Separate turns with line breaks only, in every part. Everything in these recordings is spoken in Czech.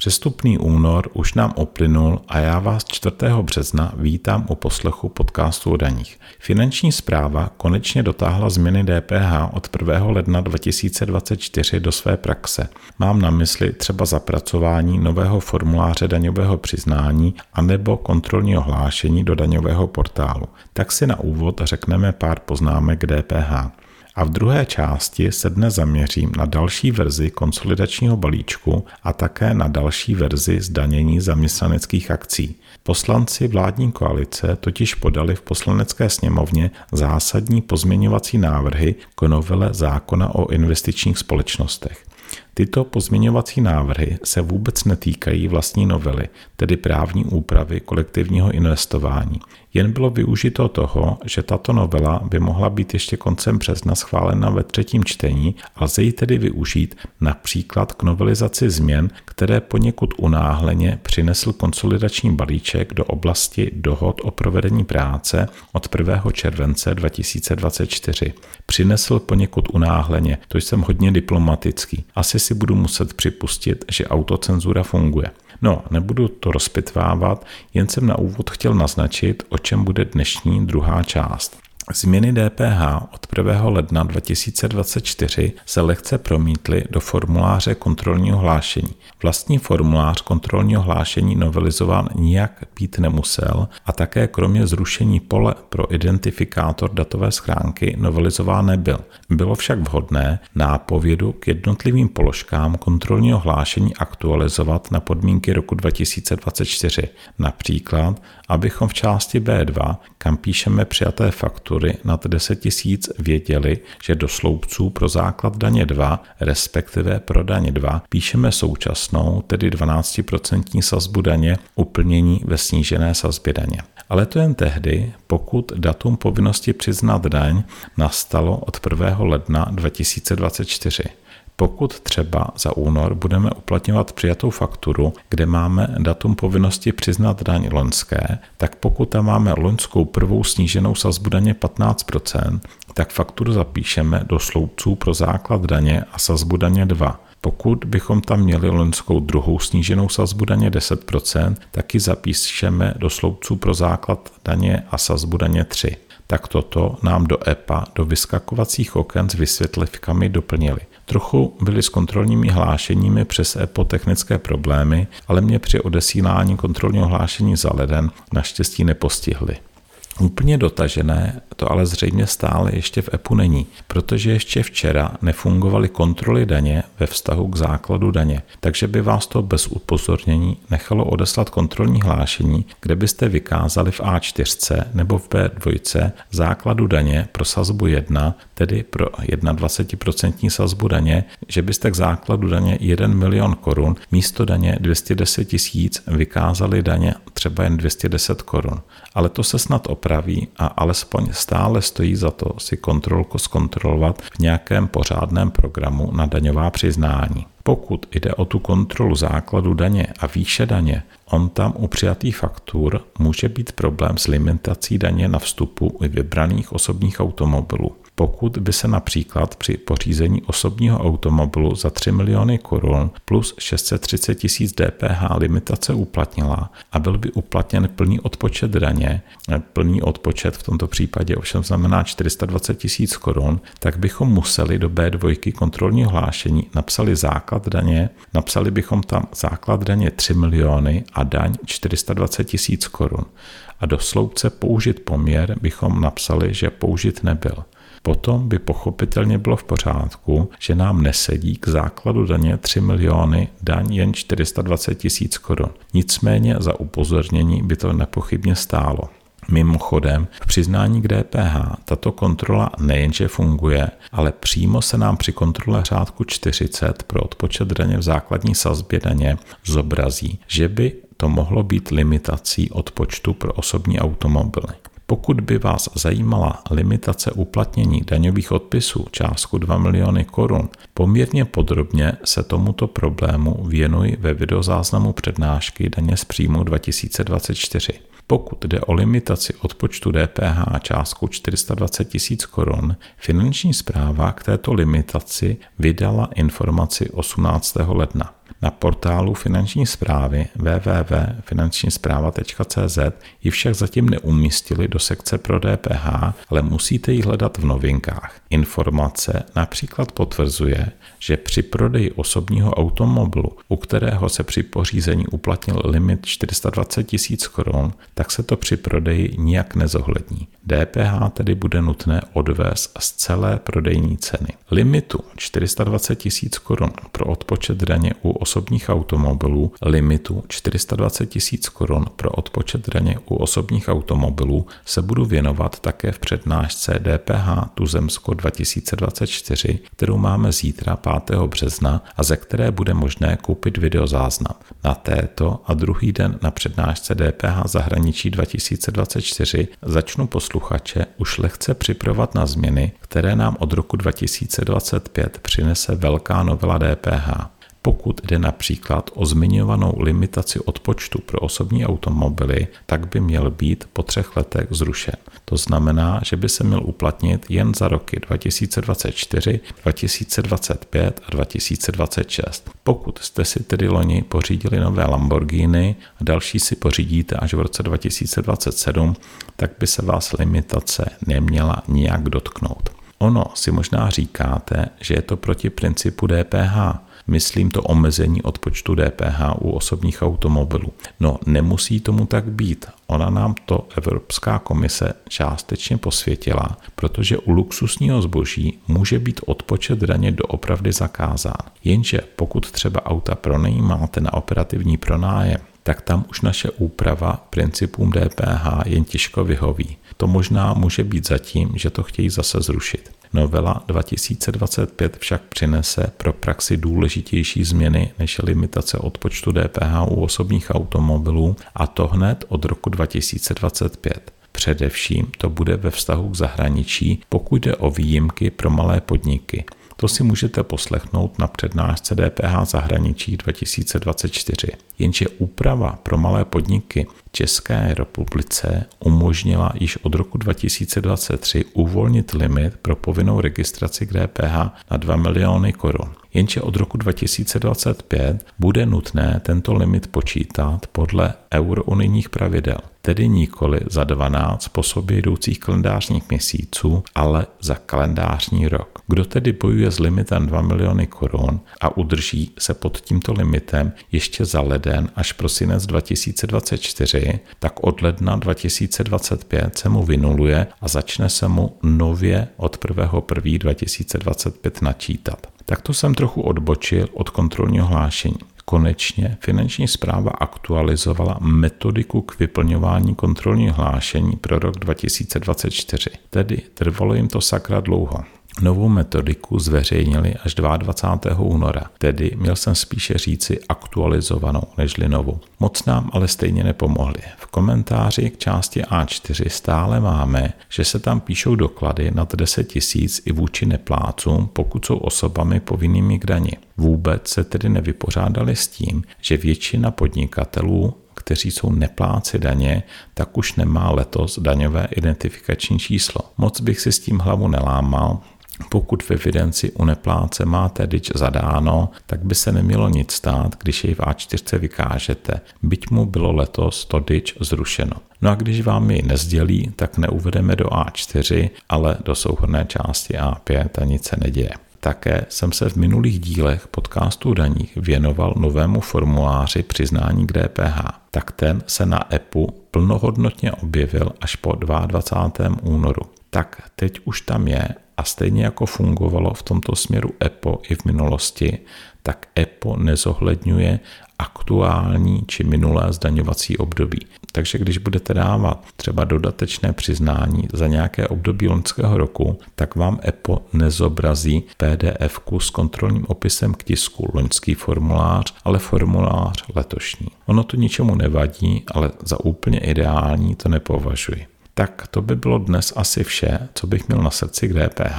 Přestupný únor už nám uplynul a já vás 4. března vítám u poslechu podcastu o daních. Finanční zpráva konečně dotáhla změny DPH od 1. ledna 2024 do své praxe. Mám na mysli třeba zapracování nového formuláře daňového přiznání anebo kontrolního hlášení do daňového portálu. Tak si na úvod řekneme pár poznámek DPH. A v druhé části se dnes zaměřím na další verzi konsolidačního balíčku a také na další verzi zdanění zaměstnaneckých akcí. Poslanci vládní koalice totiž podali v poslanecké sněmovně zásadní pozměňovací návrhy k novele zákona o investičních společnostech. Tyto pozměňovací návrhy se vůbec netýkají vlastní novely, tedy právní úpravy kolektivního investování. Jen bylo využito toho, že tato novela by mohla být ještě koncem března schválena ve třetím čtení a lze ji tedy využít například k novelizaci změn, které poněkud unáhleně přinesl konsolidační balíček do oblasti dohod o provedení práce od 1. července 2024. Přinesl poněkud unáhleně, to jsem hodně diplomatický. Asi si budu muset připustit, že autocenzura funguje. No, nebudu to rozpitvávat, jen jsem na úvod chtěl naznačit, o čem bude dnešní druhá část. Změny DPH od 1. ledna 2024 se lehce promítly do formuláře kontrolního hlášení. Vlastní formulář kontrolního hlášení novelizován nijak být nemusel a také kromě zrušení pole pro identifikátor datové schránky novelizován nebyl. Bylo však vhodné nápovědu k jednotlivým položkám kontrolního hlášení aktualizovat na podmínky roku 2024. Například, abychom v části B2, kam píšeme přijaté faktury nad 10 000, věděli, že do sloupců pro základ daně 2, respektive pro daně 2, píšeme současnou, tedy 12% sazbu daně, uplnění ve snížené sazbě daně. Ale to jen tehdy, pokud datum povinnosti přiznat daň nastalo od 1. ledna 2024. Pokud třeba za únor budeme uplatňovat přijatou fakturu, kde máme datum povinnosti přiznat daň loňské, tak pokud tam máme loňskou prvou sníženou sazbu daně 15%, tak fakturu zapíšeme do sloupců pro základ daně a sazbu daně 2. Pokud bychom tam měli loňskou druhou sníženou sazbu daně 10%, tak ji zapíšeme do sloupců pro základ daně a sazbu daně 3 tak toto nám do EPA, do vyskakovacích oken s vysvětlivkami doplnili. Trochu byly s kontrolními hlášeními přes EPO technické problémy, ale mě při odesílání kontrolního hlášení za leden naštěstí nepostihly. Úplně dotažené to ale zřejmě stále ještě v EPU není, protože ještě včera nefungovaly kontroly daně ve vztahu k základu daně, takže by vás to bez upozornění nechalo odeslat kontrolní hlášení, kde byste vykázali v A4 nebo v B2 základu daně pro sazbu 1, tedy pro 21% sazbu daně, že byste k základu daně 1 milion korun místo daně 210 tisíc vykázali daně třeba jen 210 korun. Ale to se snad opraví a alespoň stále stojí za to si kontrolku zkontrolovat v nějakém pořádném programu na daňová přiznání. Pokud jde o tu kontrolu základu daně a výše daně, on tam u přijatých faktur může být problém s limitací daně na vstupu u vybraných osobních automobilů. Pokud by se například při pořízení osobního automobilu za 3 miliony korun plus 630 tisíc DPH limitace uplatnila a byl by uplatněn plný odpočet daně, plný odpočet v tomto případě ovšem znamená 420 tisíc korun, tak bychom museli do B2 kontrolního hlášení napsali základ daně, napsali bychom tam základ daně 3 miliony a daň 420 tisíc korun. A do sloupce použit poměr bychom napsali, že použit nebyl. Potom by pochopitelně bylo v pořádku, že nám nesedí k základu daně 3 miliony, daň jen 420 tisíc korun. Nicméně za upozornění by to nepochybně stálo. Mimochodem, v přiznání k DPH tato kontrola nejenže funguje, ale přímo se nám při kontrole řádku 40 pro odpočet daně v základní sazbě daně zobrazí, že by to mohlo být limitací odpočtu pro osobní automobily. Pokud by vás zajímala limitace uplatnění daňových odpisů částku 2 miliony korun, poměrně podrobně se tomuto problému věnuji ve videozáznamu přednášky daně z příjmu 2024. Pokud jde o limitaci odpočtu DPH částku 420 tisíc korun, finanční zpráva k této limitaci vydala informaci 18. ledna. Na portálu finanční zprávy www.finančníspráva.cz ji však zatím neumístili do sekce pro DPH, ale musíte ji hledat v novinkách. Informace například potvrzuje, že při prodeji osobního automobilu, u kterého se při pořízení uplatnil limit 420 tisíc korun, tak se to při prodeji nijak nezohlední. DPH tedy bude nutné odvést z celé prodejní ceny. Limitu 420 tisíc korun pro odpočet daně u osobních automobilů, limitu 420 tisíc korun pro odpočet daně u osobních automobilů se budu věnovat také v přednášce DPH Tuzemsko 2024, kterou máme zítra 5. března a ze které bude možné koupit videozáznam. Na této a druhý den na přednášce DPH zahraničí 2024 začnu posluchače už lehce připravovat na změny, které nám od roku 2025 přinese velká novela DPH. Pokud jde například o zmiňovanou limitaci odpočtu pro osobní automobily, tak by měl být po třech letech zrušen. To znamená, že by se měl uplatnit jen za roky 2024, 2025 a 2026. Pokud jste si tedy loni pořídili nové Lamborghini a další si pořídíte až v roce 2027, tak by se vás limitace neměla nijak dotknout. Ono si možná říkáte, že je to proti principu DPH, Myslím to omezení odpočtu DPH u osobních automobilů. No, nemusí tomu tak být. Ona nám to Evropská komise částečně posvětila, protože u luxusního zboží může být odpočet daně doopravdy zakázán. Jenže pokud třeba auta pronajímáte na operativní pronájem, tak tam už naše úprava principům DPH jen těžko vyhoví. To možná může být zatím, že to chtějí zase zrušit. Novela 2025 však přinese pro praxi důležitější změny než limitace odpočtu DPH u osobních automobilů a to hned od roku 2025. Především to bude ve vztahu k zahraničí, pokud jde o výjimky pro malé podniky. To si můžete poslechnout na přednášce DPH zahraničí 2024. Jenže úprava pro malé podniky České republice umožnila již od roku 2023 uvolnit limit pro povinnou registraci k DPH na 2 miliony korun. Jenže od roku 2025 bude nutné tento limit počítat podle eurounijních pravidel, tedy nikoli za 12 po sobě jdoucích kalendářních měsíců, ale za kalendářní rok. Kdo tedy bojuje s limitem 2 miliony korun a udrží se pod tímto limitem ještě za leden až prosinec 2024, tak od ledna 2025 se mu vynuluje a začne se mu nově od 1.1.2025 2025 načítat. Takto jsem trochu odbočil od kontrolního hlášení. Konečně finanční zpráva aktualizovala metodiku k vyplňování kontrolního hlášení pro rok 2024. Tedy trvalo jim to sakra dlouho. Novou metodiku zveřejnili až 22. února, tedy měl jsem spíše říci aktualizovanou nežli novou. Moc nám ale stejně nepomohli. V komentáři k části A4 stále máme, že se tam píšou doklady nad 10 tisíc i vůči neplácům, pokud jsou osobami povinnými k dani. Vůbec se tedy nevypořádali s tím, že většina podnikatelů kteří jsou nepláci daně, tak už nemá letos daňové identifikační číslo. Moc bych si s tím hlavu nelámal, pokud v evidenci u nepláce máte DIČ zadáno, tak by se nemělo nic stát, když jej v A4 vykážete, byť mu bylo letos to DIČ zrušeno. No a když vám ji nezdělí, tak neuvedeme do A4, ale do souhrné části A5 a nic se neděje. Také jsem se v minulých dílech podcastu daních věnoval novému formuláři přiznání k DPH. Tak ten se na EPU plnohodnotně objevil až po 22. únoru. Tak teď už tam je a stejně jako fungovalo v tomto směru EPO i v minulosti, tak EPO nezohledňuje aktuální či minulé zdaňovací období. Takže když budete dávat třeba dodatečné přiznání za nějaké období loňského roku, tak vám EPO nezobrazí pdf s kontrolním opisem k tisku loňský formulář, ale formulář letošní. Ono to ničemu nevadí, ale za úplně ideální to nepovažuji. Tak to by bylo dnes asi vše, co bych měl na srdci k DPH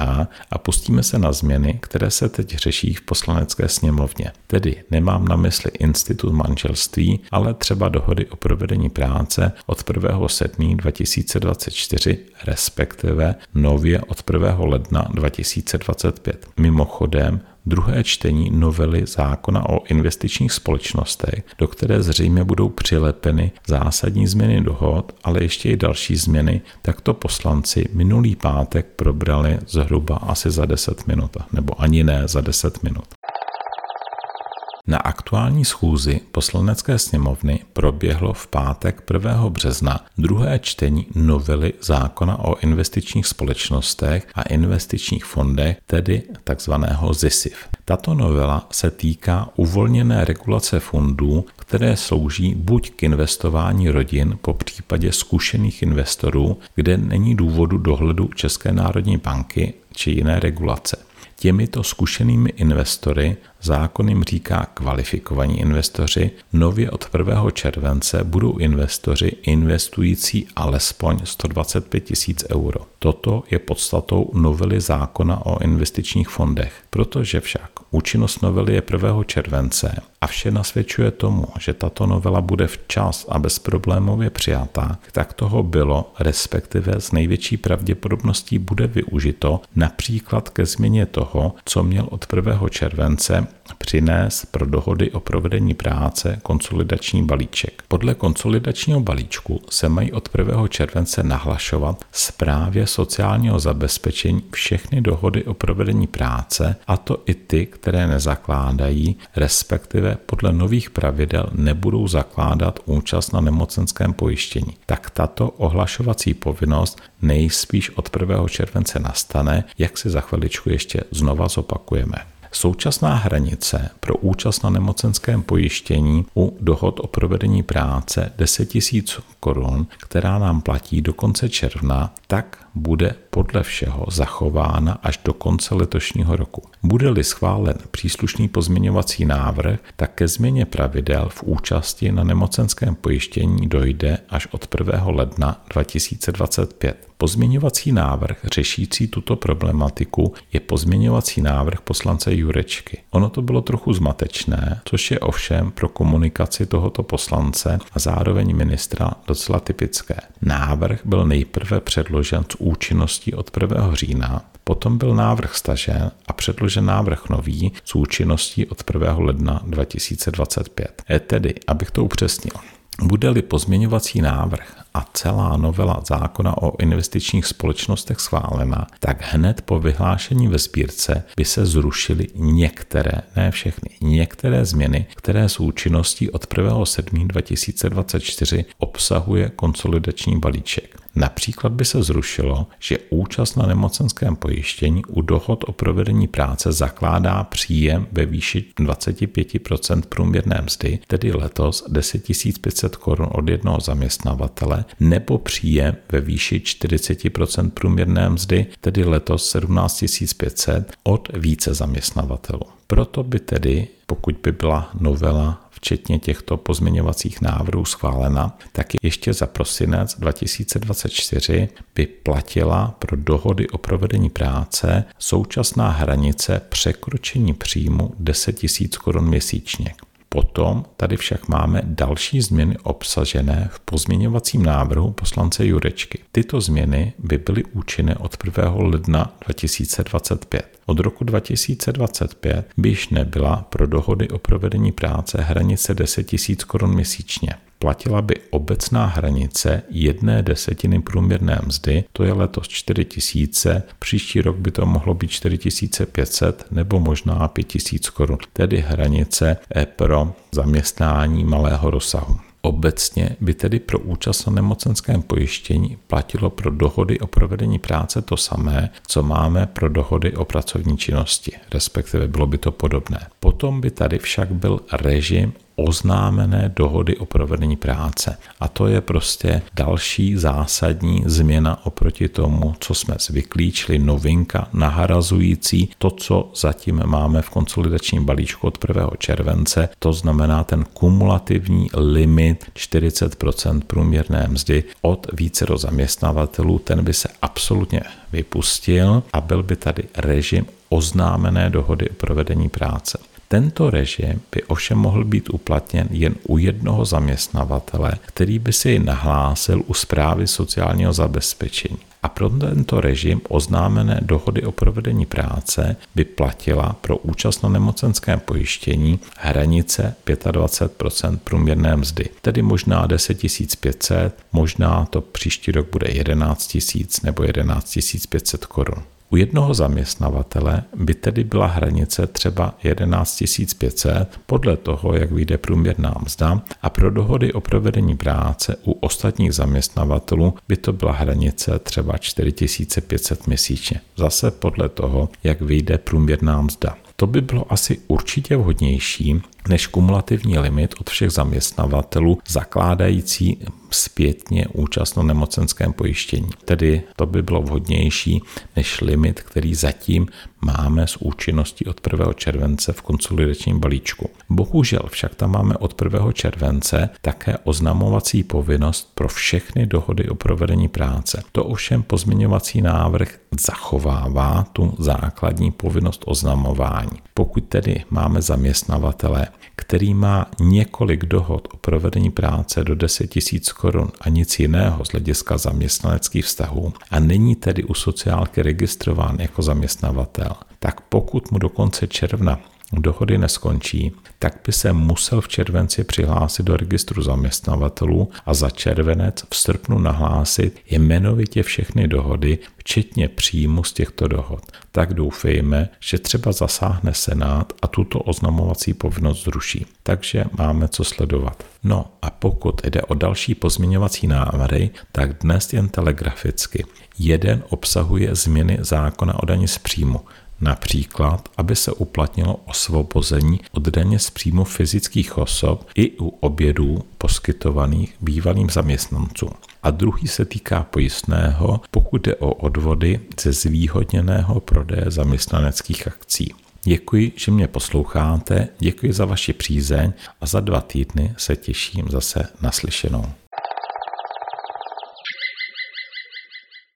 a pustíme se na změny, které se teď řeší v poslanecké sněmovně. Tedy nemám na mysli institut manželství, ale třeba dohody o provedení práce od 1. 7. 2024, respektive nově od 1. ledna 2025. Mimochodem, druhé čtení novely zákona o investičních společnostech, do které zřejmě budou přilepeny zásadní změny dohod, ale ještě i další změny, tak to poslanci minulý pátek probrali zhruba asi za 10 minut, nebo ani ne za 10 minut. Na aktuální schůzi poslanecké sněmovny proběhlo v pátek 1. března druhé čtení novely zákona o investičních společnostech a investičních fondech, tedy takzvaného ZISIF. Tato novela se týká uvolněné regulace fondů, které slouží buď k investování rodin po případě zkušených investorů, kde není důvodu dohledu České národní banky či jiné regulace. Těmito zkušenými investory zákon jim říká kvalifikovaní investoři, nově od 1. července budou investoři investující alespoň 125 tisíc euro. Toto je podstatou novely zákona o investičních fondech. Protože však účinnost novely je 1. července a vše nasvědčuje tomu, že tato novela bude včas a bezproblémově přijatá, tak toho bylo, respektive s největší pravděpodobností bude využito například ke změně toho, co měl od 1. července přinést pro dohody o provedení práce konsolidační balíček. Podle konsolidačního balíčku se mají od 1. července nahlašovat zprávě sociálního zabezpečení všechny dohody o provedení práce, a to i ty, které nezakládají, respektive podle nových pravidel nebudou zakládat účast na nemocenském pojištění. Tak tato ohlašovací povinnost nejspíš od 1. července nastane, jak si za chviličku ještě znova zopakujeme. Současná hranice pro účast na nemocenském pojištění u dohod o provedení práce 10 000 korun, která nám platí do konce června, tak bude podle všeho zachována až do konce letošního roku. Bude-li schválen příslušný pozměňovací návrh, tak ke změně pravidel v účasti na nemocenském pojištění dojde až od 1. ledna 2025. Pozměňovací návrh řešící tuto problematiku je pozměňovací návrh poslance Jurečky. Ono to bylo trochu zmatečné, což je ovšem pro komunikaci tohoto poslance a zároveň ministra docela typické. Návrh byl nejprve předložen s účinností od 1. října, potom byl návrh stažen a předložen návrh nový s účinností od 1. ledna 2025. E tedy, abych to upřesnil, bude-li pozměňovací návrh a celá novela zákona o investičních společnostech schválena, tak hned po vyhlášení ve sbírce by se zrušily některé, ne všechny, některé změny, které s účinností od 1.7.2024 obsahuje konsolidační balíček. Například by se zrušilo, že účast na nemocenském pojištění u dohod o provedení práce zakládá příjem ve výši 25% průměrné mzdy, tedy letos 10 500 korun od jednoho zaměstnavatele, nebo příjem ve výši 40% průměrné mzdy, tedy letos 17 500 od více zaměstnavatelů. Proto by tedy, pokud by byla novela včetně těchto pozměňovacích návrhů schválena, tak ještě za prosinec 2024 by platila pro dohody o provedení práce současná hranice překročení příjmu 10 000 korun měsíčně. Potom tady však máme další změny obsažené v pozměňovacím návrhu poslance Jurečky. Tyto změny by byly účinné od 1. ledna 2025. Od roku 2025 by již nebyla pro dohody o provedení práce hranice 10 000 korun měsíčně platila by obecná hranice jedné desetiny průměrné mzdy, to je letos 4 tisíce, příští rok by to mohlo být 4500 nebo možná 5000 korun, tedy hranice pro zaměstnání malého rozsahu. Obecně by tedy pro účast na nemocenském pojištění platilo pro dohody o provedení práce to samé, co máme pro dohody o pracovní činnosti, respektive bylo by to podobné. Potom by tady však byl režim oznámené dohody o provedení práce. A to je prostě další zásadní změna oproti tomu, co jsme zvyklí, čili novinka nahrazující to, co zatím máme v konsolidačním balíčku od 1. července, to znamená ten kumulativní limit 40% průměrné mzdy od více do zaměstnavatelů, ten by se absolutně vypustil a byl by tady režim oznámené dohody o provedení práce. Tento režim by ovšem mohl být uplatněn jen u jednoho zaměstnavatele, který by si ji nahlásil u zprávy sociálního zabezpečení. A pro tento režim oznámené dohody o provedení práce by platila pro účast na nemocenském pojištění hranice 25 průměrné mzdy, tedy možná 10 500, možná to příští rok bude 11 000 nebo 11 500 korun. U jednoho zaměstnavatele by tedy byla hranice třeba 11 500 podle toho, jak vyjde průměrná mzda a pro dohody o provedení práce u ostatních zaměstnavatelů by to byla hranice třeba 4 500 měsíčně. Zase podle toho, jak vyjde průměrná mzda. To by bylo asi určitě vhodnější než kumulativní limit od všech zaměstnavatelů zakládající zpětně účast na nemocenském pojištění. Tedy to by bylo vhodnější než limit, který zatím máme s účinností od 1. července v konsolidačním balíčku. Bohužel však tam máme od 1. července také oznamovací povinnost pro všechny dohody o provedení práce. To ovšem pozměňovací návrh zachovává tu základní povinnost oznamování. Pokud tedy máme zaměstnavatele, který má několik dohod o provedení práce do 10 000 korun a nic jiného z hlediska zaměstnaneckých vztahů a není tedy u sociálky registrován jako zaměstnavatel, tak pokud mu do konce června dohody neskončí, tak by se musel v červenci přihlásit do registru zaměstnavatelů a za červenec v srpnu nahlásit jmenovitě všechny dohody, včetně příjmu z těchto dohod. Tak doufejme, že třeba zasáhne Senát a tuto oznamovací povinnost zruší. Takže máme co sledovat. No a pokud jde o další pozměňovací návrhy, tak dnes jen telegraficky. Jeden obsahuje změny zákona o daní z příjmu, Například, aby se uplatnilo osvobození od daně z příjmu fyzických osob i u obědů poskytovaných bývalým zaměstnancům. A druhý se týká pojistného, pokud jde o odvody ze zvýhodněného prodeje zaměstnaneckých akcí. Děkuji, že mě posloucháte, děkuji za vaši přízeň a za dva týdny se těším zase naslyšenou.